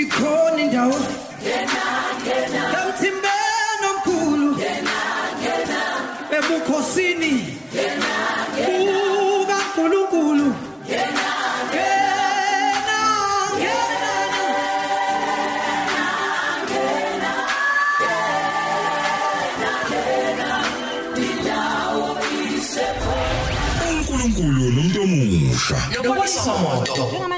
ikhona indawo ngena ngena kamthimbeni omkhulu ngena ngena ebukhosini ngena. Ngena ukaNkulunkulu ngena ngena uNkulunkulu nomuntu omusha.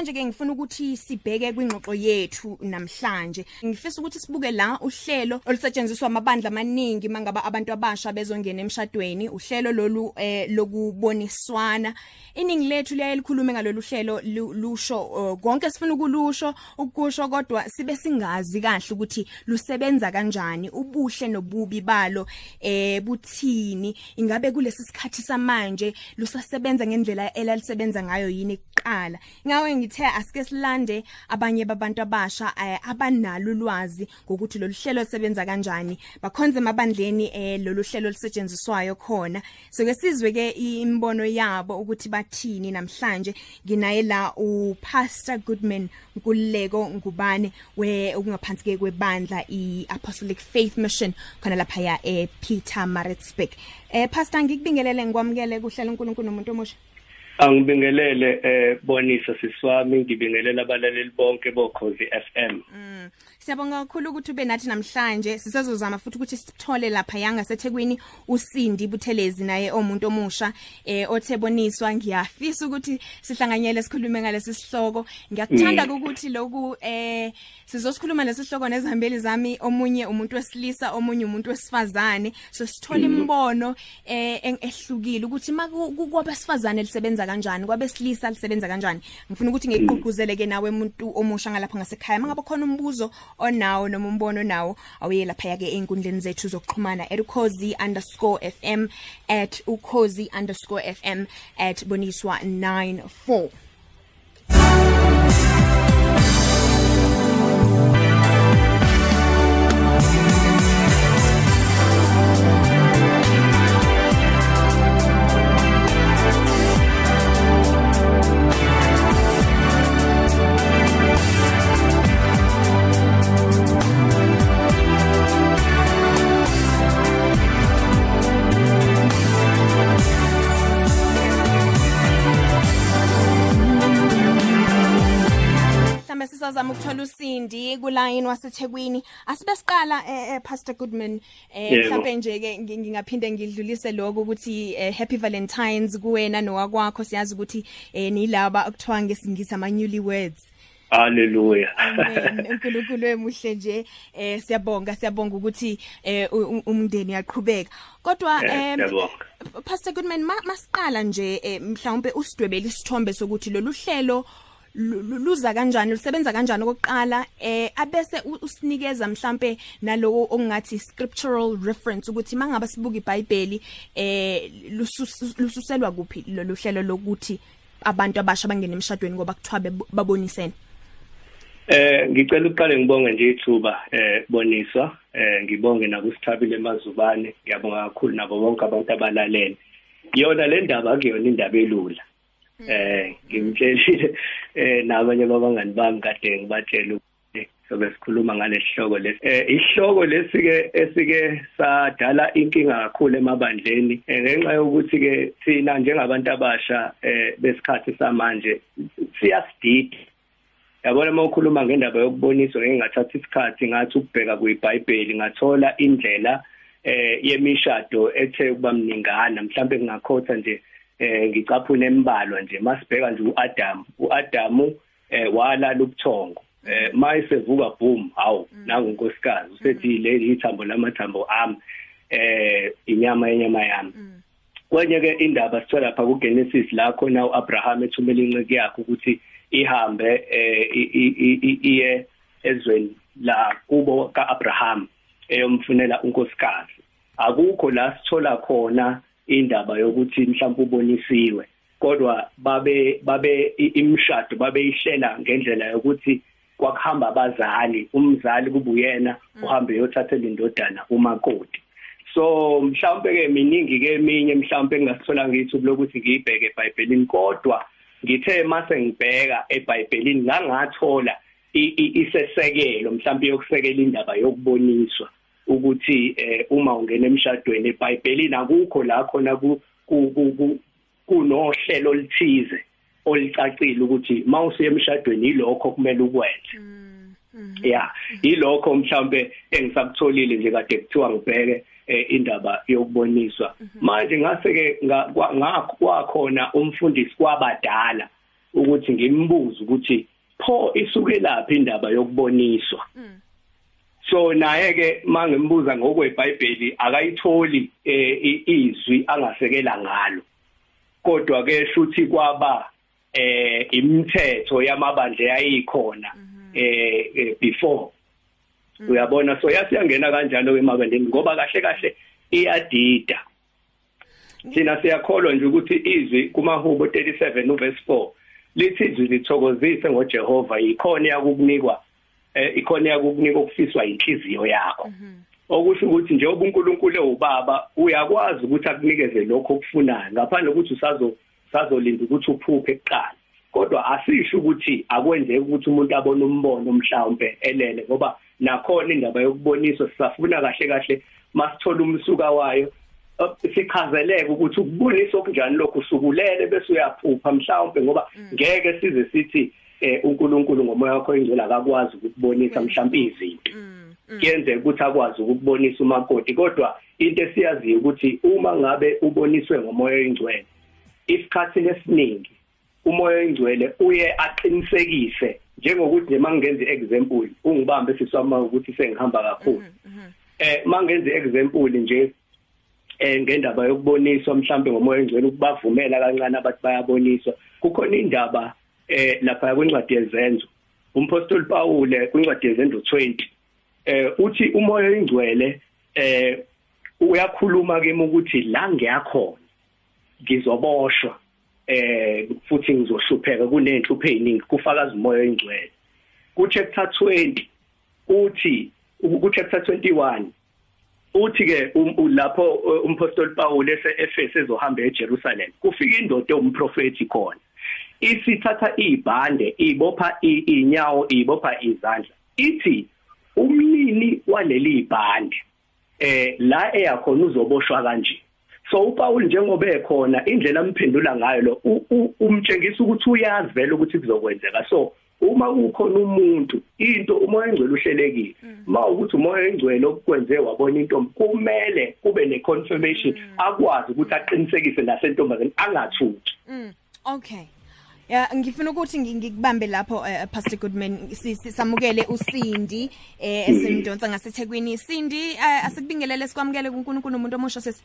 Njengamanje ke ngifuna ukuthi sibheke kwingxoxo yethu namhlanje. Ngifisa ukuthi sibuke la uhlelo olusetshenziswa amabandla amaningi mangaba abantu abasha bezongena emshadweni, uhlelo lolu eh lokuboniswana. Iningi lethu liyaye likhulume ngalolu hlelo lu- lusho uh, konke sifuna ukulusho ukusho kodwa sibe singazi kahle ukuthi lusebenza kanjani, ubuhle nobubi balo eh buthini. Ingabe kulesi sikhathi samanje lusasebenza ngendlela elalisebenza ngayo yini kuqala ngawe ngithe asike silande abanye babantu abasha eh, abanalo ulwazi ngokuthi lolu hlelo lisebenza kanjani. Bakhonze emabandleni eh lolu hlelo lisetshenziswayo khona. So ke sizwe ke imbono yabo ukuthi bathini namhlanje. Nginaye la u Pastor Goodman Nkululeko ngubane we okungaphansi ke kwebandla i Apostolic Faith Mission khona lapha ya eh Peter Maritzburg eh pastor ngikubingelele ngikwamukele kuhlela uNkulunkulu nomuntu omusha. Angibingelele eh Bonisa siswami ngibingelela abalaleli bonke bokhozi FM. Mm. Siyabonga kakhulu ukuthi ube nathi namhlanje. Sisezozama futhi ukuthi sithole lapha yanga seThekwini uSindi Buthelezi naye omuntu omusha eh otheboniswa ngiyafisa ukuthi sihlanganyele sikhulume ngalesi sihloko. Ngiyakuthanda ukuthi loku eh sizosikhuluma lesihloko nezihambeli zami. Omunye umuntu wesilisa omunye umuntu wesifazane. So sithola imbono eh ehlukile ukuthi makwabesifazane lisebenza kanjani kwabesilisa lisebenza kanjani. Ngifuna ukuthi ngiqhugquzele ke nawe umuntu omusha ngalapha ngasekhaya. Mangabe khona umbuzo onawo noma umbono nawo awuye lapha yake einkundleni zethu zokuxhumana @ukhozi_fm @ukhozi_fm @boniswa 94 mhlambe sisazama ukuthola usindi kuline waseThekwini asibe siqala eh, eh, Pastor Goodman eh mhlambe nje ke ngi- ngingaphinde ngidlulise lokho ukuthi eh, happy valentines kuwena nowakwakho. Siyazi ukuthi eh, nilaba okuthiwa ngesingisi ama newly words. Hallelujah. UNkulunkulu emuhle nje eh siyabonga siyabonga ukuthi eh umndeni uyaqhubeka. Kodwa Eh. Pastor Goodman ma- masiqala nje eh, mhlawumbe usidwebele isithombe sokuthi lolu hlelo luza kanjani lusebenza kanjani okokuqala eh abese u- usinikeza mhlambe nalowo okungathi scriptural reference ukuthi mangaba sibuka iBhayibheli eh lusus- lususelwa kuphi lolu hlelo lokuthi abantu abasha bangena emshadweni ngoba kuthiwa bebo- babonisene Eh ngicela uqale ngibonge nje ithuba eh Boniswa eh ngibonge nakusithabile mazubane ngiyabonga kakhulu nabo bonke abantu abalalele. Yona le ndaba akuyona indaba elula. Eh ngimtshelile eh nabanye babangani bami kade ngibatshela ukuthi sobe sikhuluma ngalesihloko lesi. Eh isihloko lesi ke esike sadala inkinga kakhulu emabandleni eh, ngenxa yokuthi ke thina njengabantu abasha eh besikhathi samanje siyasidida yabona uma ukhuluma ngendaba yokuboniswa ngingathatha isikhathi ngathi ukubheka kwiBhayibheli ngathola indlela eh yemishado ethe kuba mningana mhlawumbe ngingakhotha nje eh ngicaphuna embalwa nje masibheka nje uAdam. uAdamu eh walala ubuthongo. Eh mayisevuka boom hawu nangu unkosikazi usethi le ithambo lamathambo ami. Eh inyama yenyama yami. Kwenye ke indaba sithola lapha kuGenesis la khona uAbraham ethumela inceke yakhe ukuthi ihambe eh iye ezweni la kubo kaAbraham eyomfunela unkosikazi. Akukho la sithola khona indaba yokuthi mhlawumbe ubonisiwe kodwa babe babe i- imshado babeyihlela ngendlela yokuthi kwakuhamba abazali umzali kubuyena uhambe uyothathela indodana umakoti. So mhlawumbe ke miningi ke eminye mhlawumbe engasithola ngithubu lokuthi ngiyibheke eBhayibhelini kodwa ngithe mase ngibheka eBhayibhelini ngangathola isesekelo mhlawumbe yokusekela indaba yokuboniswa. Ukuthi eh, uma ungena emshadweni eBhayibhelini akukho la khona ku ku- ku- ku- kunohlelo oluthize olicacile ukuthi mawusiya emshadweni ilokho kumele ukwenze. Ya ilokho mhlambe engisakutholile nje kade kuthiwa ngibheke eh, indaba yokuboniswa. Manje ngase ke ngakhona umfundisi kwabadala ukuthi ngimbuze ukuthi pho isuke laphi indaba yokuboniswa? So naye ke mangimbuza ngokweBhayibheli akayitholi eh, izwi angasekela ngalo. Kodwa ke shuthi kwaba eh imithetho yamabandla yayikhona eh eh, before. Uyabona? So yasiyangena kanjalo emabandleni ngoba kahle kahle iyadida. Thina siyakholwa nje ukuthi izwi kumahubo 37 uverse 4 lithi izwi lithokozise ngoJehova ikhona yakukunikwa eh ikhona yakukunika okufiswa inhliziyo yakho. Okusho ukuthi njengoba uNkulunkulu ewubaba uyakwazi ukuthi akunikeze lokho okufunayo ngaphandle ukuthi usazo sazolinda ukuthi uphuphe kuqala. Kodwa asisho ukuthi akwenzeki ukuthi umuntu abone umbono mhlawumbe elele ngoba nakhona indaba yokuboniswa sisafuna kahle kahle masithola umsuka wayo sikhazeleke ukuthi ukubonisa okunjani lokho usukulele bese uyaphupha mhlawumbe ngoba ngeke size sithi eh, uNkulunkulu ngomoya wakho ingcwele akakwazi ukubonisa mhlawumbe izinto. Kuyenzeka ukuthi akwazi ukubonisa umakoti kodwa into esiyaziyo ukuthi uma ngabe uboniswe ngomoya oyingcwele isikhathi esiningi umoya oyingcwele uye aqinisekise njengokuthi nje mangenza iexample ungibambe siswama ukuthi sengihamba kakhulu. Eh mangenza iexample nje eh ngendaba yokuboniswa mhlambe ngomoya oyingcwele ukubavumela kancane abathi bayaboniswa kukhona indaba eh lapha kwincwadi yezenzo umpostoli Paul kwincwadi yezenzo 20 eh uthi umoya oyingcwele eh uyakhuluma ke ukuthi la ngiyakhona ngizoboshwa eh futhi ngizohlupheka kunenhlupho eziningi kufakaza umoya oyingcwele. Ku chapter 20 uthi ku chapter 21 uthi ke lapho umpostoli Paul ese ezohamba eJerusalem kufika indoda ewumprofeti khona. Isithatha ibhande ibopha inyawo ibopha izandla ithi umnini waleli ibhande eh la eyakhona uzoboshwa kanje. So uPaul njengoba ekhona indlela amphendula ngayo lo umtshengisa ukuthi uyazi vele ukuthi kuzokwenzeka. So uma kukhona umuntu into umoya engcwele uhlelekile. Ma ukuthi umoya engcwele okwenze wabona into kumele kube neconfirmation akwazi ukuthi aqinisekise nasentombazeni angathuki okay. Ya ngifuna ukuthi ngikubambe lapho uh, Pastor Goodman samukele uSindi eh esimdonsa ngaseThekwini. Sindi uh, asikubingelele sikwamukele kuNkulunkulu umuntu omusha sesi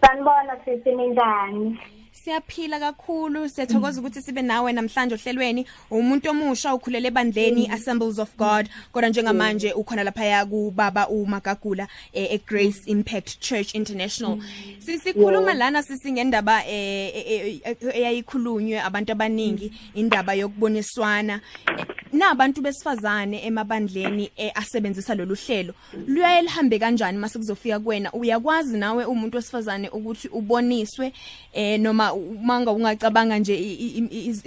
Sanibona sisi ninjani Siyaphila kakhulu siyathokoza ukuthi sibe nawe namhlanje ohlelweni. Umuntu omusha ukhulele ebandleni Assemblies of God. Kodwa njengamanje ukhona lapha ya kubaba uMagagula e Grace Impact Church International. Sisikhuluma lana sisingendaba eyayikhulunywe abantu abaningi indaba yokuboniswana. Nabantu besifazane emabandleni asebenzisa lolu hlelo. Luyaye lihambe kanjani mase kuzofika kuwena? Uyakwazi nawe umuntu wesifazane ukuthi uboniswe eh noma manga ungacabanga nje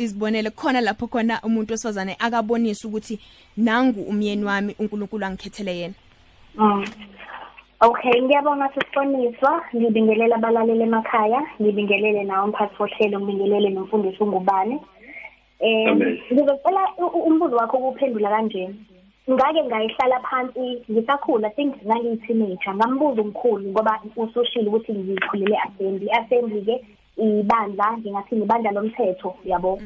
izibonele khona lapho khona umuntu wesifazane akabonisa ukuthi nangu umyeni wami uNkulunkulu angikhethele yena. Okay ngiyabonga sisiboniswa ngibingelela abalaleli emakhaya ngibingelele nawo umphathi wohlelo ngibingelele nomfundisi ungubane Eh ngizocela umbuzo wakho ukuphendula kanjena ngake ngayihlala phansi ngisakhula think ngangiyi teenager ngambuza umkhulu ngoba usushilo ukuthi ngikhulele assembly. Assembly ke ibandla ngingathi ibandla lomthetho yabo?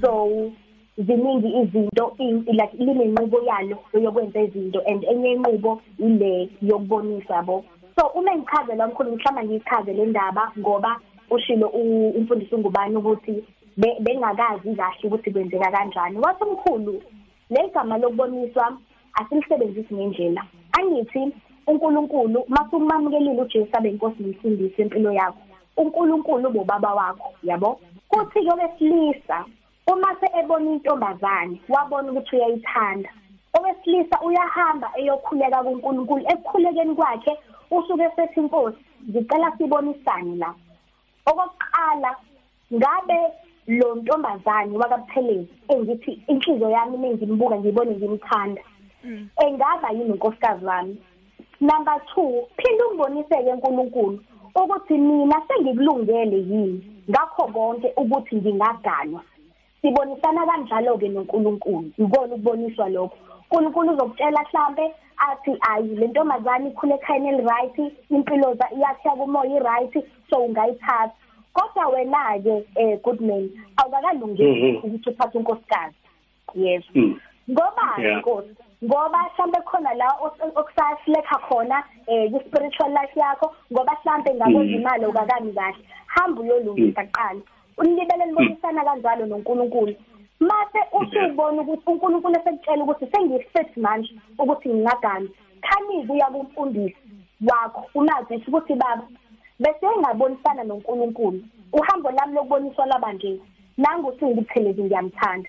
So ziningi izinto like linenqubo yalo yokwenza izinto and enye inqubo ile yokubonisa yabo? So uma ngichazela umkhulu mhlawumbe ngichaze le ndaba ngoba ushilo umfundisi ungubani ukuthi bengakazi kahle ukuthi kwenzeka kanjani. Wathi umkhulu legama lokuboniswa asilisebenzisi ngendlela. Angithi uNkulunkulu masumamkelile uJesu abe inkosi nomsindisi empilo yakho. uNkulunkulu bobaba wakho yabo? Kuthi ke wesilisa uma seebona intombazane wabona ukuthi uyayithanda. Owesilisa uyahamba eyokhuleka kuNkulunkulu ekukhulekeni kwakhe usuke sethi inkosi ngicela sibonisane la. Okokuqala ngabe lo ntombazane wakaphelezi engithi inhliziyo yami mengimbuka ngibone ngimthanda engaba yini unkosikazi wami? Number 2 phinda umboniseke uNkulunkulu ukuthi mina sengikulungele yini? Ngakho konke ukuthi ngingaganwa sibonisana kanjalo ke noNkulunkulu. Ikona ukuboniswa lokho. uNkulunkulu uzokutshela mhlambe athi ayi le ntombazane ikhule ekhayeni eli-right impilo yakhe yakumoya i-right so ungayithatha. Kodwa wena ke eh goodman awukakalungeli Mhm. ukuthi uphathe unkosikazi. Yes. Mm. ngoba inkosi ngoba mhlambe khona la okusahleka khona eh ku spiritual life yakho ngoba mhlambe ngakwenza Mm. imali okakami kahle. Hamba uyolungisa kuqala unilibele libonisana kanjalo noNkulunkulu. Mase usubona ukuthi uNkulunkulu esekutshela ukuthi sengifit manje ukuthi ngingagani khanize uya kumfundisi wakho umazisi ukuthi baba bese engabonisana noNkulunkulu. Uhambo lami lokuboniswa labanje nanguthi ngiphelezi ngiyamthanda.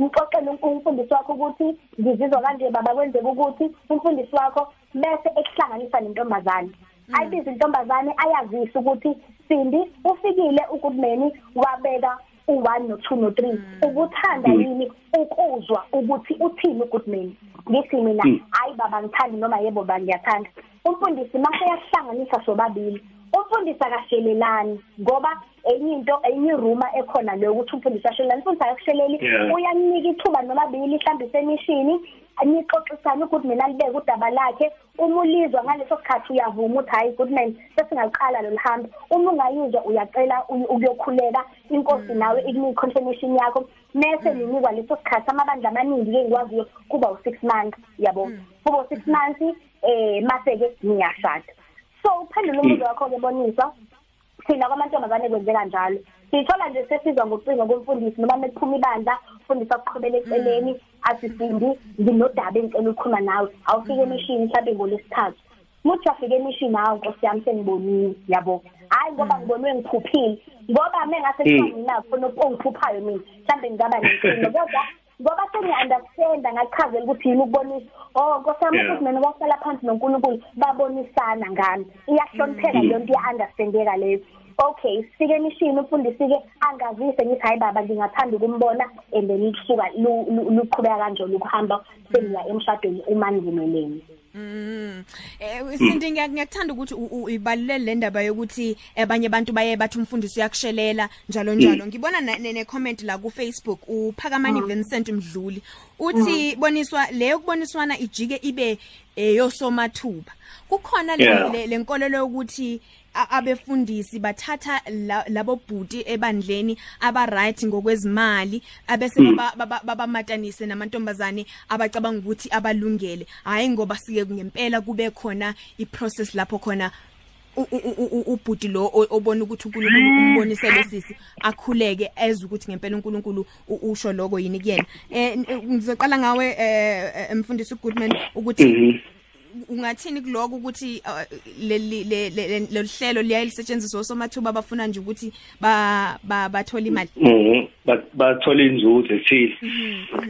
Ngixoxele umfundisi wakho ukuthi ngizizwa kanje baba kwenzeka ukuthi umfundisi wakho bese ekuhlanganisa nentombazane. Ayibiza intombazane ayazisa ukuthi Sindi ufikile uGoodman wabeka u1 no2 no3 ukuthanda yini ukuzwa ukuthi uthini uGoodman ngithi mina hayi baba ngithandi noma yebo baba ngiyathanda. Umfundisi mase yahlanganisa sobabili umfundisi akashelelani ngoba enye into enye iruma ekhona leyo ukuthi umfundisi ashelelani umfundisi akakusheleli Yeah. uyanika ithuba nomabili mhlambe semishini nixoxisana ukuthi mina libeke udaba lakhe. Uma ulizwa ngaleso sikhathi uyavuma ukuthi hayi goodman sesingaqala lo lihambo uma ungayizwa uyacela uy- ukuyokhuleka inkosi nawe ikunika confirmation yakho. Mese ninikwa leso sikhathi amabandla amaningi ke ngikwaziyo kuba u6 months yabo? Kuba u6 months eh mase ke niyashada so uphendula umbuzo wakho ke bonisa thina kwamantombazane kwenzeka njalo. Sithola nje sesizwa ngocingo komfundisi noma mekuphuma ibandla ufundisa ukuqhubela eceleni athi sindi nginodaba engicela ukukhuluma nawe. Awufike emishini mhlawumbe ngolesithathu muthi afike emishini hawu nkosi yami seniboniwe yabo. Hayi ngoba ngibonwe ngiphuphile. Ngoba mengase kuthiwa nginakho khona ongiphuphayo mina mhlawumbe ngingaba nenkinga. Kodwa ngoba sengiya-understanda ngakuchazela ukuthi yini ukubonisa. Oh nkosi yami Yeah. ukuthi mina kwahlala phansi nonkulunkulu babonisana ngami. Iyahlonipheka leyo nto iya-understandeka leyo. Okay sifike emishini umfundisi-ke angazise ngithi hayi baba ngingathanda ukumbona and then lusuka lu- lu- luqhubeka kanjalo ukuhamba sengiya emshadweni uma nivumelene Mm. Eh Sindi ngiya- ngiyakuthanda ukuthi ibalulele le ndaba yokuthi abanye abantu baye bathi umfundisi uyakushelela njalo njalo. Ngibona ne comment la ku Facebook uphakamani Vincent Mdluli uthi boniswa leyo kuboniswana ijike ibe eyosomathuba. Kukhona le Yeah. le- le nkolelo yokuthi abefundisi bathatha la- labo bhuti ebandleni aba right ngokwezimali abese baba- baba- babamatanise namantombazane abacabanga ukuthi abalungele. Hayi ngoba sike ngempela kube khona iprocess lapho khona u- u- u- u- ubhuti lo o- obona ukuthi uNkulunkulu umbonisele sisi akhuleke ezwe ukuthi ngempela uNkulunkulu u- usho lokho yini kuyena. Eh n- ngizoqala ngawe eh eh, mfundisi uGoodman ukuthi Mhm. Ungathini kuloko ukuthi uh, leli le- le- le- lolu hlelo liyalisetshenziswa osomathuba abafuna nje ukuthi ba ba- bathole imali Mhm. Ba- bathola inzuzo ethile.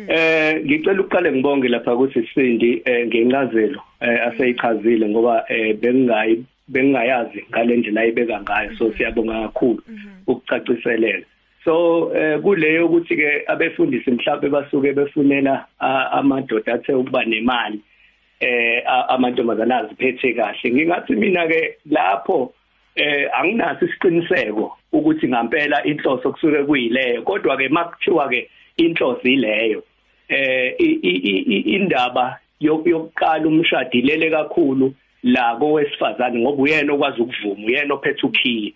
Eh ngicela ukuqale ngibonge lapha ukuthi Sindi eh ngencazelo eh aseyichazile ngoba eh bengingayi bengingayazi ngale ndlela ayibeka ngayo so siyabonga kakhulu ukucaciselela. So eh kuleyo ukuthi ke abefundisi mhlawumbe basuke befunela ah, amadoda athe ukuba nemali eh amantombazana aziphethe kahle. Ngingathi mina ke lapho eh anginaso isiqiniseko ukuthi ngampela inhloso kusuke kuyileyo. Kodwa ke makuthiwa ke inhloso ileyo eh indaba yok- yokuqala umshado ilele kakhulu la kowesifazane ngoba uyena okwazi ukuvuma uyena ophethe ukhiye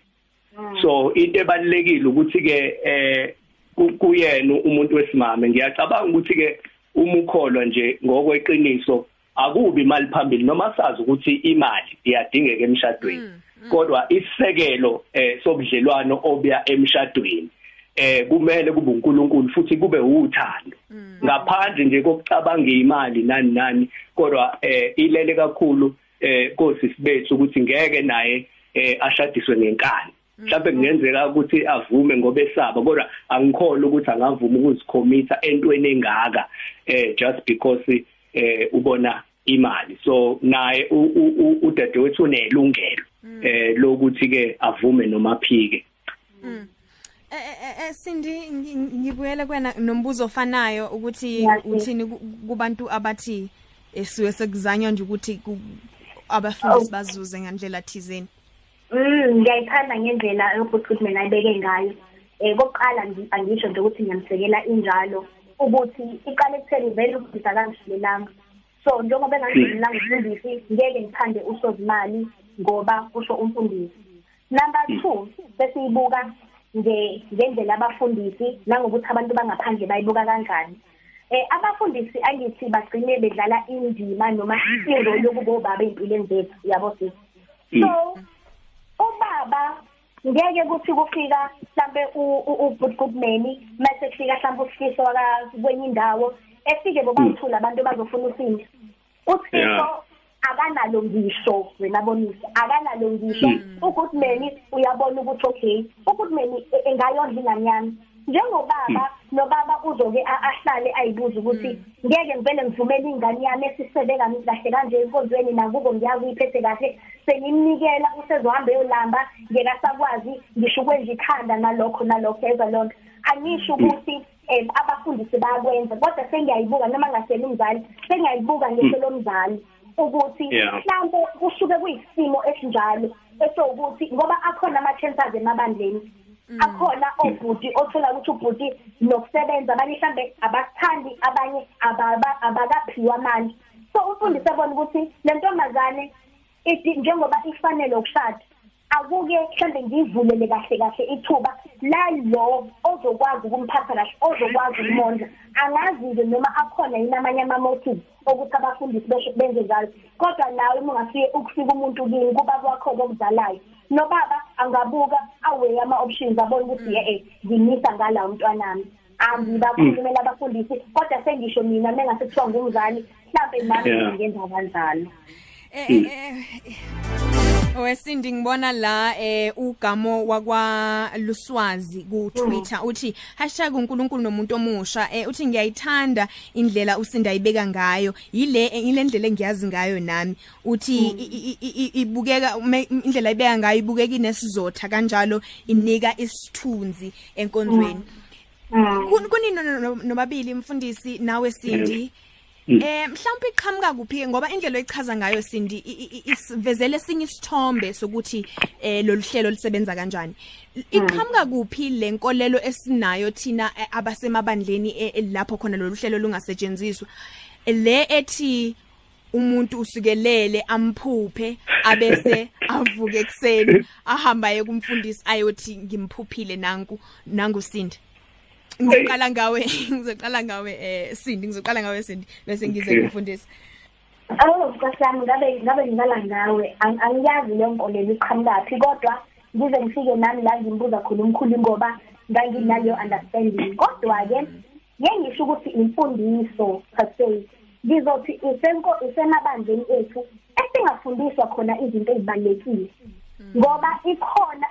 so into ebalekile ukuthi ke eh ku- kuyena umuntu wesimame. Ngiyacabanga ukuthi ke umukholwa nje ngokweqiniso akubi imali phambili noma sazi ukuthi imali iyadingeka emshadweni. Kodwa isisekelo eh sobudlelwano obuya emshadweni eh kumele kube uNkulunkulu futhi kube uthando. Ngaphandle nje kokucabanga imali nani nani kodwa eh ilele kakhulu eh kosisi bethu ukuthi ngeke naye eh ashadiswe nenkani mhlawumbe kungenzeka ukuthi avume ngoba esaba kodwa angikholwa ukuthi angavuma ukuzikhomitha entweni engaka eh just because eh ubona imali. So naye u- u- u- udadewethu unelungelo eh lokuthi ke avume noma aphike. Eh Sindi ngibuyele kwena nombuzo ofanayo ukuthi uthini ku- kubantu abathi esiwe sekuzanywa nje ukuthi ku- abafundisi bazuze ngandlela thizeni? Mm ngiyayithanda ngendlela yobhuti mina ayibeke ngayo. Eh kokuqala ngi- angisho nje ukuthi ngiyamsekela injalo. Ukuthi iqale ekutheni vele ukufundisa kangihlelanga. So njengoba engangihlelanga umfundisi ngeke ngithande usozimali ngoba kusho umfundisi. Number 2 besiyibuka nge ngendlela abafundisi nangokuthi abantu bangaphandle bayibuka kanjani. Eh abafundisi angithi bagcine bedlala indima noma irole yokuba obaba empilweni zethu yabo sis. So ubaba ngeke kuthi kufika mhlambe ubhutgubmeni mase kufika mhlambe usifiso kwenye indawo efike bobathula abantu bazofuna usindo usifiso akanalo ngisho wena bonisa akanalo ngisho uGoodman uyabona ukuthi okay uGoodman e- engayondla inganyama njengobaba nobaba uzoke a- ahlale ayibuza ukuthi ngeke ngivele ngivumele ingane yami esisebeka kahle kanje enkonzweni nakubo ngiyazi uyiphethe kahle. Sengimnikela usezohamba eyolamba ngeke asakwazi ngisho ukwenza ikhanda nalokho nalokho eza lonto angisho ukuthi em abafundisi bayakwenza kodwa sengiyayibuka noma ngaseli umzali sengiyayibuka ngesho lomzali ukuthi Yeah. mhlawumbe kusuke kuyisimo esinjalo esokuthi ngoba akhona ama-chances emabandleni. Akhona obhuti othola ukuthi ubhuti nokusebenza abanye mhlambe abakuthandi abanye ababa- abakaphiwa amandla so umfundisi abona ukuthi le ntombazane ithi njengoba ifanele ukushada akuke mhlambe ngivulele kahle kahle ithuba la lo ozokwazi ukumphatha kahle ozokwazi ukumondla. Angazi-ke noma akhona yini amanye ama-motive okuthi abafundisi besho benze njalo. Kodwa nawe uma ungafike ukufika umuntu kini kuba kwakho okuzalayo nobaba angabuka aweye ama-options abone ukuthi ye ngimisa ngala umntwanami. Angibakhulumela abafundisi kodwa sengisho mina mengase kuthiwa ngumzali mhlambe nami Yeah. ngenza kanjalo. Eh, eh, eh, Wesindi ngibona la eh ugamo wakwa Luswazi ku Twitter uthi #uNkulunkulu nomuntu omusha. Eh uthi ngiyayithanda indlela usinda ibeka ngayo. Yile ile ndlela engiyazi ngayo nami. Uthi i- ibukeka indlela ibeka ngayo ibukeka inesizotha kanjalo inika isithunzi enkonzweni. Kun- kunini no- no- nobabili mfundisi nawe Sindi Eh mhlawumbe iqhamuka kuphi ngoba indlela oyichaza ngayo Sindi isivezele sinye isithombe sokuthi eh lolu hlelo lisebenza kanjani. Iqhamuka kuphi lenkolelo esinayo thina eh, abasemabandleni eh, eh, lapho khona lolu hlelo lungasetshenziswa. Le ethi umuntu usikelele amphuphe abese avuke ekseni ahamba ye kumfundisi ayothi ngimphuphile nanku nangu Sindi. Ngizoqala ngawe ngizoqala ngawe eh Sindi ngizoqala ngawe Sindi bese ngize Okay. kumfundisi. Oh, nkosami ngabe ngabe ngibala ngawe Ang- angiyazi leyo nkolelo iqhamukaphi kodwa ngize ngifike nami la ngimbuza khona umkhulu ngoba nganginaleyo understanding kodwa ke ngengisho ukuthi imfundiso per se ngizothi isenko isemabandleni ethu esingafundiswa khona izinto ezibalekile ngoba ikhona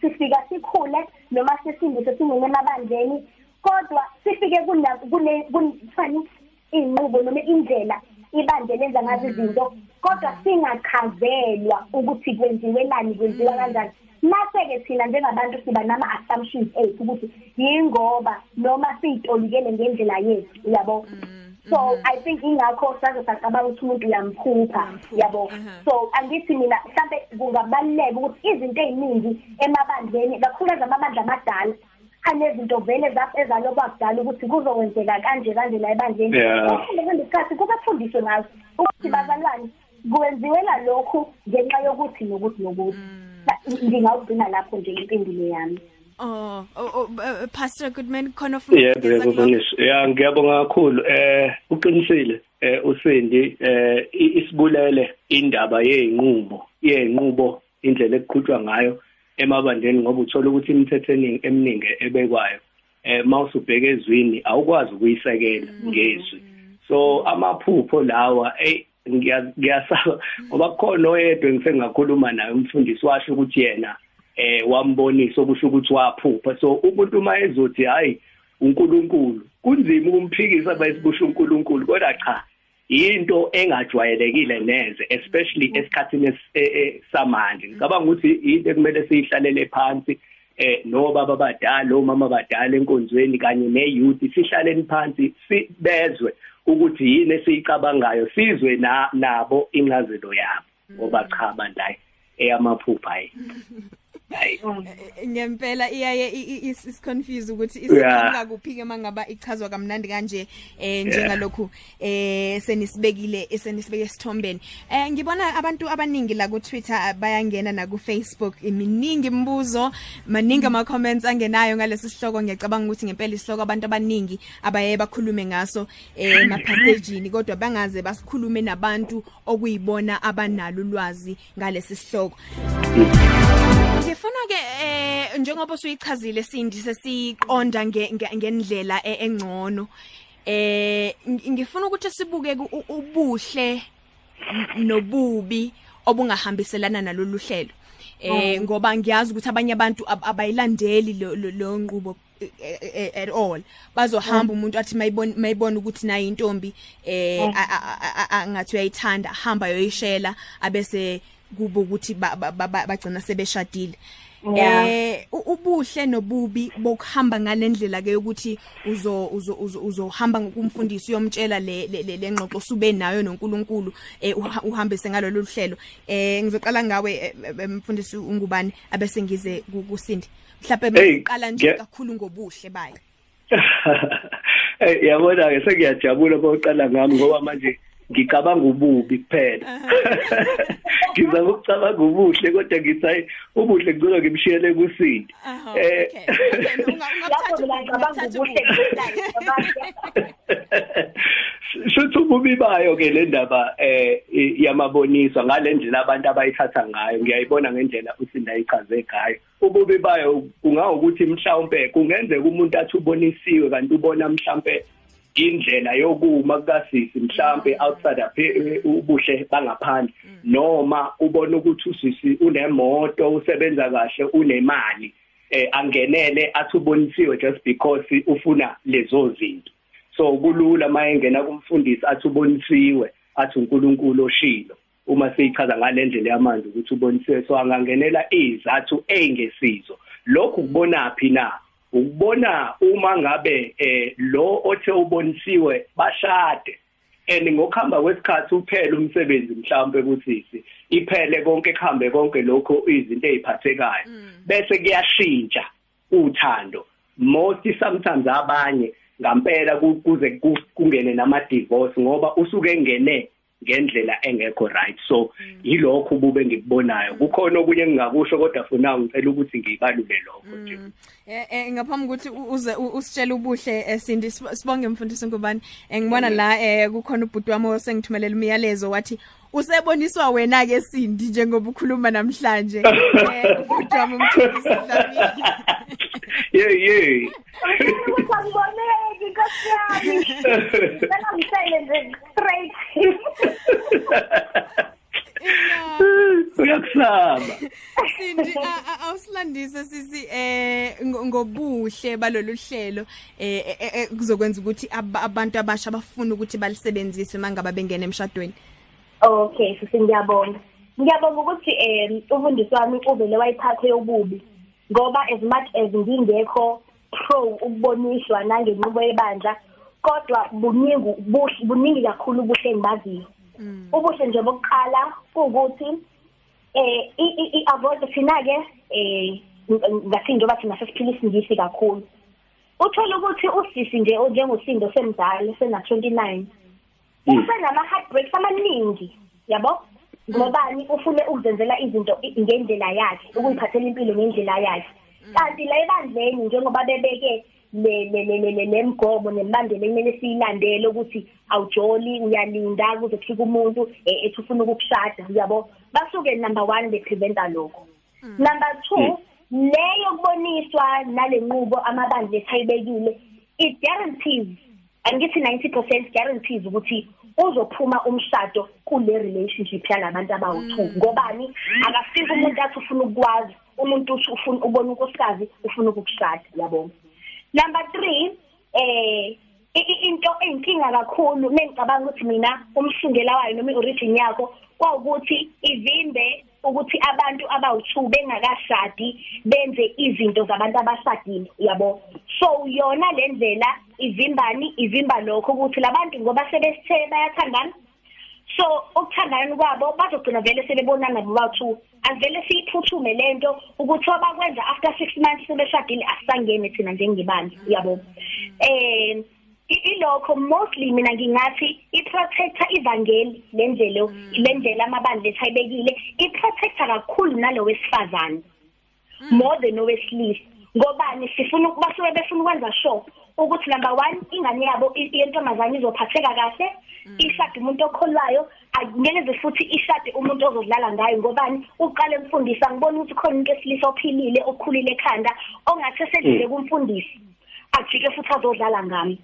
sifika sikhule noma sisindise singene emabandleni kodwa sifike kuna kune kunifani inqubo noma indlela ibandle lenza ngazo izinto kodwa singachazelwa ukuthi kwenziwelani kwenziwa kanjani. Mase-ke thina njengabantu siba nama-assumptions ethu ukuthi yingoba noma siyitolikele ngendlela yethu uyabo so i think ingakho saze sacabanga ukuthi umuntu uyamphupha yabo? so angithi mina mhlambe kungabaluleka ukuthi izinto ey'ningi emabandleni kakhulukazi amabandla amadala anezinto vele zap- ezalokwa kudala ukuthi kuzokwenzeka kanje kanje la ebandleni. Yeah. Kuhambe kuhambe isikhathi kubafundiswe ngazo ukuthi bazalwane. Kwenziwela lokhu ngenxa yokuthi nokuthi nokuthi. Ngingawugcina lapho nje impendulo yami. Oh, oh, oh uh, Pastor Goodman khona ufuna yebo ukufundisa yebo kulokho? bonisho ya ngiyabonga kakhulu. Eh uqinisile eh usindi eh i- isibulele indaba yeinqubo yeinqubo indlela ekuqhutshwa ngayo. Emabandleni ngoba uthola ukuthi imithetho eningi eminingi ebekwayo eh mawusubheka ezwini awukwazi ukuyisekela ngezwi. So amaphupho lawa ngiya- ngiyasaba ngoba kukhona oyedwa engisengakhuluma naye umfundisi washo ukuthi yena eh wambonisa okusho ukuthi waphupha. So umuntu uma ezothi hayi uNkulunkulu kunzima ukumphikisa bayisibusha uNkulunkulu kodwa cha into engajwayelekile neze especially esikhathini es- e- e- samanje. Ngicabanga ukuthi into ekumele siyihlalele phansi eh nobaba abadala omama abadala enkonzweni kanye neyouth sihlaleni phansi sibezwe ukuthi yini esiyicabangayo sizwe na nabo incazelo yabo. Ngoba cha bandayi eyamaphupha ayi hayi. Ngempela iyaye is confuse ukuthi isikhanga kuphi ke mangaba ichazwa kamnandi kanje eh njengalokhu eh senisibekile senisibeke sithombeni eh ngibona abantu abaningi la ku Twitter bayangena na ku Facebook iminingi imibuzo maningi ama comments angenayo ngalesi sihloko. Ngiyacabanga ukuthi ngempela isihloko abantu abaningi abaye bakhulume ngaso eh emaphasejini kodwa bangaze basikhulume nabantu okuyibona abanalo ulwazi ngalesi sihloko. Ngifuna ke eh njengoba usuyichazile Sindi sesiqonda ngendlela e, engcono eh ngifuna ukuthi sibuke ubuhle nobubi obungahambiselana nalolu hlelo. Eh ngoba ngiyazi ukuthi abanye abantu abayilandeli lo nqubo e, e, at all. Bazohamba umuntu athi mayibona mayibona ukuthi nayo intombi eh angathi uyayithanda hamba yoyishela abese kubo ukuthi bagcina sebeshadile. Eh ubuhle nobubi bokuhamba ngalendlela ke ukuthi uzo uzohamba ngokumfundisi uyomtshela le lengxoxo sube nayo noNkulunkulu eh uhambise ngalolu hlelo. Eh ngizoqala ngawe eh, eh, mfundisi ungubani abese ngize kusindi mhlawumbe masiqala nje kakhulu ngobuhle bayo Eh yabona ke sengiyajabula boqala ngami ngoba manje ngicabanga ububi kuphela ngizama ukucabanga ubuhle kodwa ngisayi ubuhle ngicela ngimshiyele kusindi eh Shuthi ububi bayo ke le ndaba eh yamaboniso ngalendlela abantu abayithatha ngayo ngiyayibona ngendlela usinda ichaze ngayo ububi bayo kungawukuthi mhlawumbe kungenzeka umuntu athi ubonisiwe kanti ubona mhlawumbe indlela yokuma kasisi mhlambe outside aphe ubuhle bangaphandle. Noma ubona ukuthi usisi unemoto usebenza kahle unemali eh angenele athi ubonisiwe just because ufuna lezo zinto. So kulula mayengena kumfundisi athi ubonisiwe athi uNkulunkulu oshilo. Uma siyichaza ngalendlela yamanzi ukuthi ubonisiwe so angangenela izathu engesizo. Lokhu kubona phi na? Ukubona uma ngabe eh lo othe ubonisiwe bashade. And ngokuhamba kwesikhathi uphele umsebenzi mhlawumbe kuthisi iphele konke kuhambe konke lokho izinto eziphathekayo bese kuyashintsha uthando. Most sometimes abanye ngampela kuze kungene nama divorce ngoba usuke engene ngendlela engekho right. So yilokho bube ngikubonayo. Kukhona okunye engingakusho kodwa funa ngicela ukuthi ngibalule lokho nje. Mm. eh, eh ngaphambi ukuthi uze usitshele ubuhle esindi sibonge mfundisi ngubani. Ngibona la eh kukhona ubhuti wami osengithumelela umyalezo wathi useboniswa wena ke Sindi njengoba ukhuluma namhlanje. Eh ubhuti wami umthulisi Dlamini. yeah yeah Ngiboneke inkosi yami. Ngishayele nje straight. Uyakusaba. Sindi awusilandise sisi eh ngobuhle balolu hlelo eh kuzokwenza ukuthi abantu abasha bafuna ukuthi balisebenzise mangaba bengena emshadweni. Okay, sisi ngiyabonga. Ngiyabonga ukuthi eh ufundisi wami uvele wayiphathe yobubi ngoba as much as ngingekho pro ukuboniswa nangenqubo yebandla kodwa buningi buningi kakhulu ubuhle engibaziyo ubuhle nje bokuqala ukuthi eh i avoid thina ke eh ngathi njengoba thina sesiphila isingisi kakhulu. Uthola ukuthi usisi nje njengosindo semzali sena 29 usenama heartbreaks amaningi yabo? Ngobani ufune ukuzenzela izinto ngendlela yakhe ukuyiphathela impilo ngendlela yakhe. Kanti la ebandleni njengoba bebeke lemgomo nemibandela ekumele siyilandele ukuthi awujoli uyalinda kuze kufike umuntu ethi ufuna ukukushada uyabo? Basuke number 1 be preventa lokho number 2 leyo kuboniswa nalenqubo amabandla ethayibekile it guarantees angithi 90% guarantees ukuthi uzophuma umshado kule relationship yalabantu abawu2 ngobani? Akafika umuntu athi ufuna ukwazi umuntu ufuna ubona unkosikazi ufuna ukukushada yabo? Number 3 eh into eyinkinga kakhulu mengicabanga ukuthi mina umsungela wayo noma iorigin yakho kwawukuthi ivimbe ukuthi abantu abawu2 bengakashadi benze izinto zabantu abashadile yabo? So yona lendlela ivimbani ivimba lokho ukuthi labantu ngoba sebesithe bayathandana. So ukuthandana kwabo bazogcina vele sebebonana bobathu avele siyiphuthume lento ukuthi abakwenza after 6 months sebeshadile asangene thina njengebandla yabo? Eh ilokho mostly mina ngingathi iprotector ivangeli lendlela lendlela amabandla ethayibekile iprotector kakhulu nalo wesifazane more than owesilisa. Ngobani? Sifuna basuke befuna ukwenza sure ukuthi number 1 ingane yabo yentombazane izophatheka kahle ishade umuntu okholwayo angeke futhi ishade umuntu ozodlala ngayo. Ngobani? Uqale emfundisa ngibona ukuthi khona umuntu esilisa ophilile okhulile ekhanda ongathi sedlule kumfundisi ajike futhi azodlala ngami.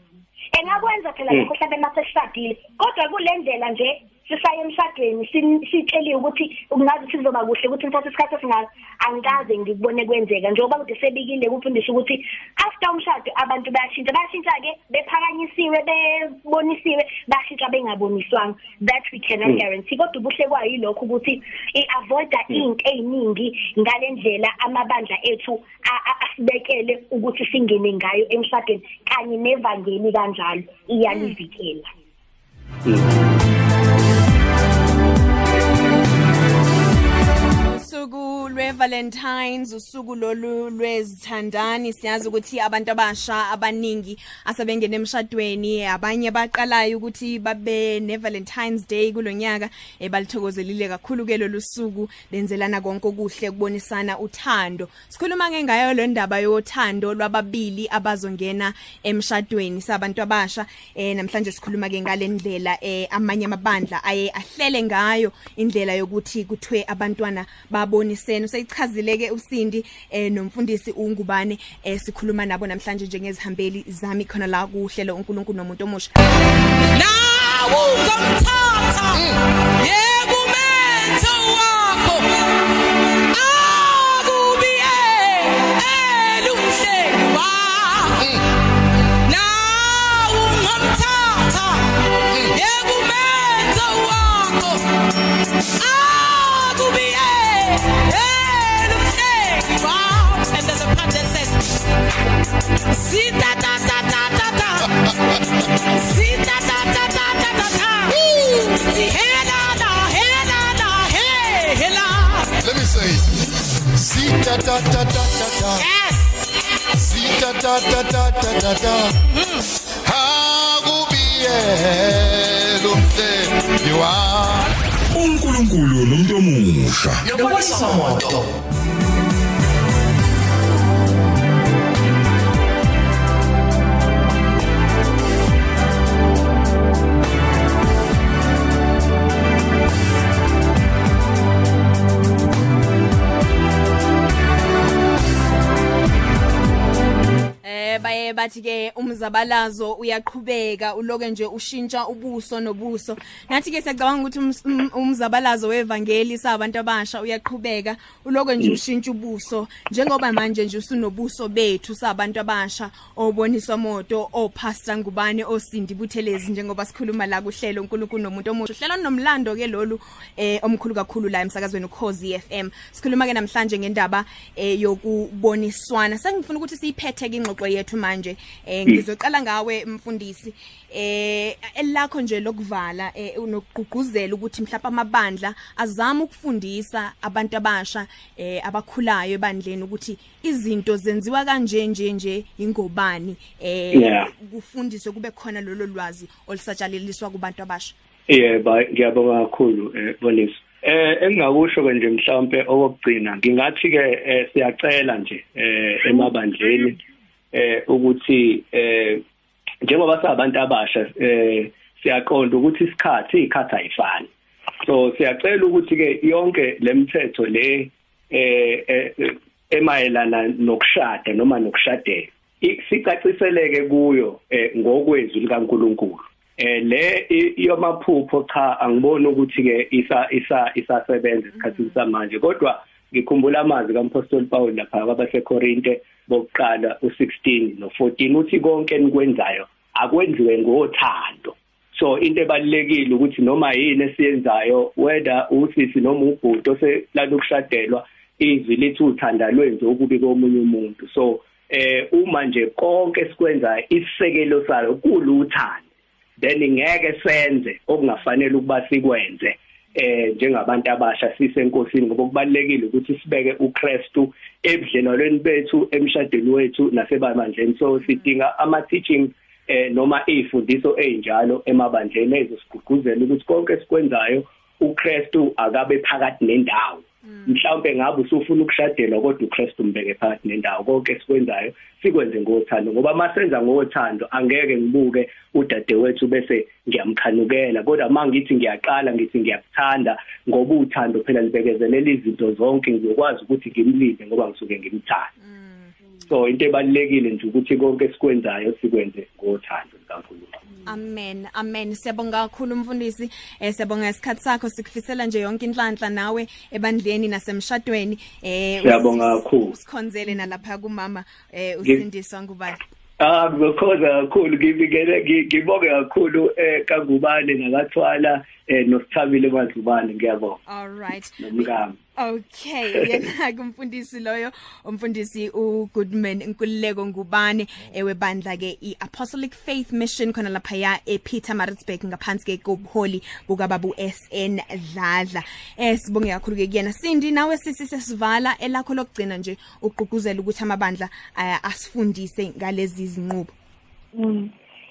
Engakwenza phela lokho mhlawumbe mase sishadile kodwa kule ndlela nje sisaye emshadweni sitsheliwe ukuthi kungazi sizoba kuhle ukuthi ngithathe isikhathi esingaka angikaze ngikubone kwenzeka njengoba kude sebikile kufundisha ukuthi after umshado abantu bayashintsha. Bayashintsha ke bephakanyisiwe bebonisiwe bashintsha bengaboniswanga. That we cannot mm. guarantee. Kodwa ubuhle kwayo yilokho ukuthi iavoida mm. into eziningi ngalendlela amabandla ethu asibekele ukuthi singene ngayo emshadweni kanye nevangeli kanjalo. Iyalivikela. Mm. lweValentines usuku lolu lwezithandani. Siyazi ukuthi abantu abasha abaningi asebengena emshadweni. Abanye baqalayo ukuthi babe neValentines Day kulonyaka ebalithokozelile kakhulu ke lolu suku. Lenzelana konke okuhle kubonisana uthando. Sikhuluma ngengayo le ndaba yothando lwababili abazongena emshadweni. Sabantu abasha eh namhlanje sikhuluma ke ngalendlela eh amanye amabandla aye ahlele ngayo indlela yokuthi kuthwe abantwana babo babonisene useyichazileke usindi eh nomfundisi ungubane eh sikhuluma nabo namhlanje njengezihambeli zami khona la kuhlelo uNkulunkulu nomuntu omusha. Nawo ngomthatha. Yebo umetho wakho. Sita ta ta ta ta ta. Yes. Sita ta ta ta ta ta ta. Hakubiye lumhle yiwa. uNkulunkulu nomuntu omusha Nobonisa moto. Baye bathi ke umzabalazo uyaqhubeka uloke nje ushintsha ubuso nobuso. Nathi ke siyacabanga ukuthi ums- um- umzabalazo wevangeli sabantu abasha uyaqhubeka uloke nje ushintsha ubuso. Njengoba manje nje usunobuso bethu sabantu abasha oboniswa moto opastor ngubane osindi buthelezi njengoba sikhuluma la kuhlelo uNkulunkulu nomuntu omusha. Uhlelo nomlando ke lolu eh omkhulu kakhulu la emsakazweni ukhozi FM sikhuluma ke namhlanje ngendaba eh yokuboniswana. Sengifuna ukuthi siyiphethe ke ingxoxo yethu manje. Eh ngizoqala ngawe mfundisi. Eh elakho nje lokuvala eh unokugqugquzela ukuthi mhlawumbe amabandla azama ukufundisa abantu abasha eh abakhulayo ebandleni ukuthi izinto zenziwa kanje nje nje ingobani? Eh kufundiswe kube khona lolo lwazi olusatshaleliswa kubantu abasha. Yebo ngiyabonga kakhulu eh Bonisa. Eh engingakusho ke nje mhlawumbe okugcina ngingathi ke eh, siyacela nje eh emabandleni. Eh ukuthi eh njengoba sabantu abasha eh siyaqonda ukuthi isikhathi izikhathi ayifani. So siyacela ukuthi ke yonke lemithetho le eh eh, emayelana nokushada noma nokushadela sicaciseleke kuyo eh, ngokwezwi likaNkuluNkulu eh le yomaphupho cha angiboni ukuthi ke isa isa isasebenza esikhathini samanje kodwa ngikhumbula amazwi kaMpostoli Paul lapha kwabaseKorinte bokuqala u16 no14 uthi konke enikwenzayo akwenziwe ngothando. So into ebalekile ukuthi noma yini esiyenzayo whether usisi noma ubhuti oselala ukushadelwa izwi lithi uthanda lwenze ukubi komunye umuntu. So eh uma nje konke esikwenzayo isisekelo salo kuluthando then ngeke senze okungafanele ukuba sikwenze. Eh njengabantu abasha sisenkosini ngoba kubalekile ukuthi sibeke uKristu ebudlelwalweni bethu emshadweni wethu nasebamandleni so sidinga ama teachings eh noma izifundiso ezinjalo emabandleni ezosigqugquzela ukuthi konke esikwenzayo uKristu akabe phakathi nendawo. Mhlawumbe ngabe usufuna ukushadelwa kodwa uKristu mbeke phakathi nendawo. Konke esikwenzayo sikwenze ngothando. Ngoba masenza ngothando angeke ngibuke udadewethu bese ngiyamkhanukela. Kodwa mangithi ngiyaqala ngithi ngiyakuthanda ngoba uthando phela libekezelela izinto zonke ngizokwazi ukuthi ngimlinde ngoba ngisuke ngimthanda. So into ebalekile nje ukuthi konke esikwenzayo sikwenze ngothando likaNkulunkulu Amen. Amen. Siyabonga kakhulu umfundisi. Eh siyabonga isikhatsi sakho sikufisela nje yonke inhlanhla nawe ebandleni nasemshadweni. Eh Siyabonga kakhulu. Sikhonzele nalapha kumama eh usindiswa ngubani. Ah ngikhoza kakhulu ngibikele ngibonge kakhulu eh kangubane nakathwala eh nosithabile madlubane ngiyabonga. All right. Nomkami. Okay, yena kumfundisi loyo, umfundisi uGoodman Nkululeko ngubane ewebandla ke iApostolic Faith Mission khona lapha ya ePietermaritzburg ngaphansi ke kobuholi bukababu SN Dladla. Eh sibonge kakhulu ke kuyena. Sindi nawe sisi sesivala elakho lokugcina nje uqhuquzela ukuthi amabandla eh, asifundise ngalezi zinqubo. Mm.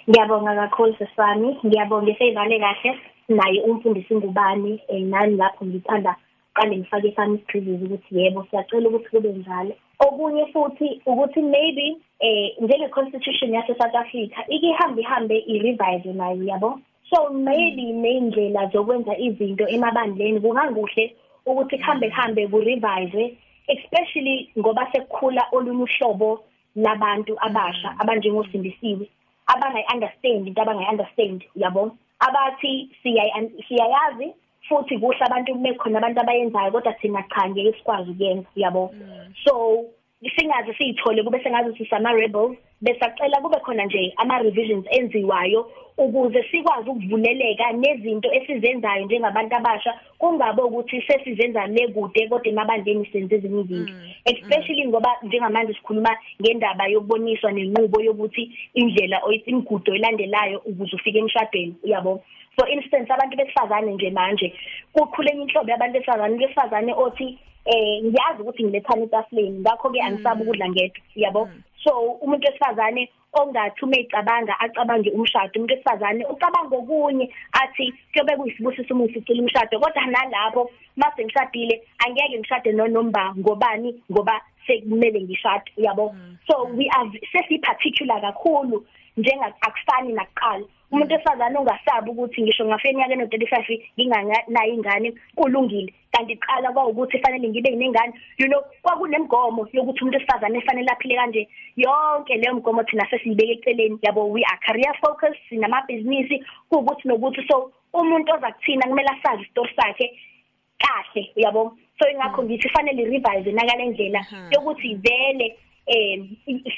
Ngiyabonga kakhulu sesami, ngiyabonga eseyivale kahle naye umfundisi ngubani eh nani lapho ngithanda qale ngifake sami isicizelo ukuthi yebo siyacela ukuthi kube njalo. Okunye futhi ukuthi maybe eh njenge constitution yase South Africa ikihambe ihambe i-revise nayo yabo? So maybe neyindlela zokwenza izinto emabandleni kunganguhle ukuthi kuhambe kuhambe ku-revise especially ngoba sekukhula olunye uhlobo labantu abasha abanjengosindisiwe abangayi-understand into abangayi-understand yabo? Abathi siyayazi futhi kuhle abantu kube khona abantu abayenzayo kodwa thina cha ngeke sikwazi ukuyenza yabo so singaze siyithole kube sengazi sisama rebels besacela kube khona nje ama revisions enziwayo ukuze sikwazi ukuvuleleka nezinto esizenzayo njengabantu abasha kungabe ukuthi sesizenza le kude kodwa emabandleni senze ezinye izinto. Especially ngoba njengamanje sikhuluma ngendaba yokuboniswa nenqubo yokuthi indlela imigudo elandelayo ukuze ufike emshadweni uyabo? For instance abantu besifazane nje manje kukhule inhlobo yabantu besifazane besifazane othi eh ngiyazi ukuthi ngilethana etafuleni ngakho ke angisabi ukudla ngedwa yabo so umuntu wesifazane ongathi uma ecabanga acabange umshado umuntu wesifazane ucabanga okunye athi kuyobe kuyisibusiso uma usicela umshado kodwa nalapho mase ngishadile angeke ngishade nonomba ngobani ngoba sekumele ngishade yabo so we are sesi particular kakhulu njenga akufani nakuqala. Umuntu esifazane ungasabi ukuthi ngisho ngafika enyakeni no35 nginganayo ingane kulungile. Kanti qala kwawukuthi fanele ngibe inengane. You know kwakunemgomo yokuthi umuntu esifazane efanele aphile kanje. Yonke leyo mgomo thina sesiyibeka eceleni. Yabo we are career focused sinamabhizinisi. Kuukuthi nokuthi so umuntu oza kuthina kumele asazi isitori sakhe kahle yabo so ingakho ngithi fanele revise nakale ndlela yokuthi vele eh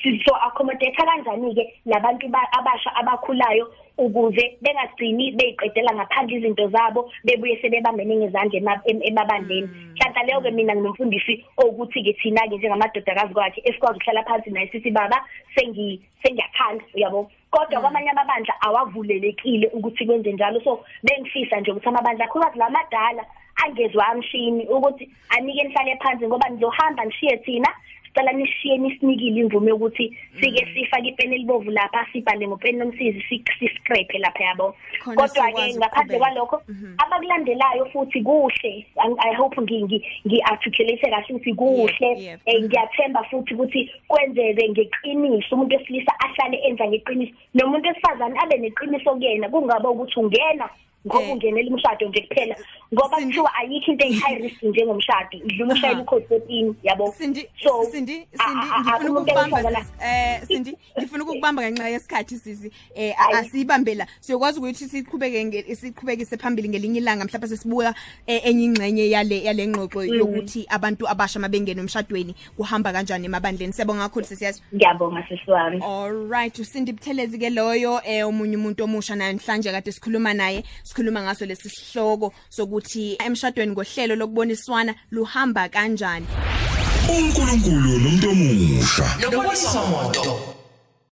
sizo accommodate kanjani ke labantu abasha abakhulayo ukuze bengagcini beyiqedela ngaphandle izinto zabo bebuye sebebambene ngezandla emabandleni. Mhlawumbe leyo ke mina nginomfundisi ukuthi ke thina ke njengamadodakazi kwakhe esikwazi ukuhlala phansi naye sithi baba sengi sengiyakhanda uyabo? Kodwa kwamanye amabandla awavulelekile ukuthi kwenze njalo. So bengifisa nje ukuthi amabandla khulukazi lamadala angezwa amshini ukuthi anike nihlale phansi ngoba nizohamba nishiye thina sicela nishiye nisinikile imvume yokuthi sike sifake ipeni elibovu lapha sibhale ngopeni lomsizi siscrape lapha yabo. Kodwa ke ngaphandle kwalokho abakulandelayo futhi kuhle. I hope ngi ngi articulate kahle ukuthi kuhle. Ngiyathemba futhi ukuthi kwenzeke ngeqiniso umuntu wesilisa ahlale enza ngeqiniso. Nomuntu wesifazane abe neqiniso kuyena kungaba ukuthi ungena. Ngoba Eh. ungenela umshado nje kuphela ngoba Sindi- kuthiwa ayikho into eyi-high risk njengomshado idlula ushayela Aha. ukhodi fourteen yabo Sindi so Sindi a- Sindi a- a- ngifuna umuntu ukubamba engihlangana- sisi. eh Sindi ngifuna ukubamba ngenxa yesikhathi sisi eh Ayi. asibambe la siyokwazi ukuthi siqhubeke nge- siqhubekise phambili ngelinye ilanga mhlawumbe sesibuya eh, enye ingxenye yale yale ngxoxo Mm. yokuthi abantu abasha mabengena emshadweni kuhamba kanjani emabandleni siyabonga kakhulu sisiyazi ngiyabonga sisi wami Alright usindi Buthelezi ke loyo eh omunye umuntu omusha namhlanje kade sikhuluma naye sikhuluma ngaso lesi sihloko sokuthi emshadweni ngohlelo lokuboniswana luhamba kanjani. uNkulunkulu nomuntu omusha. Loboniswa moto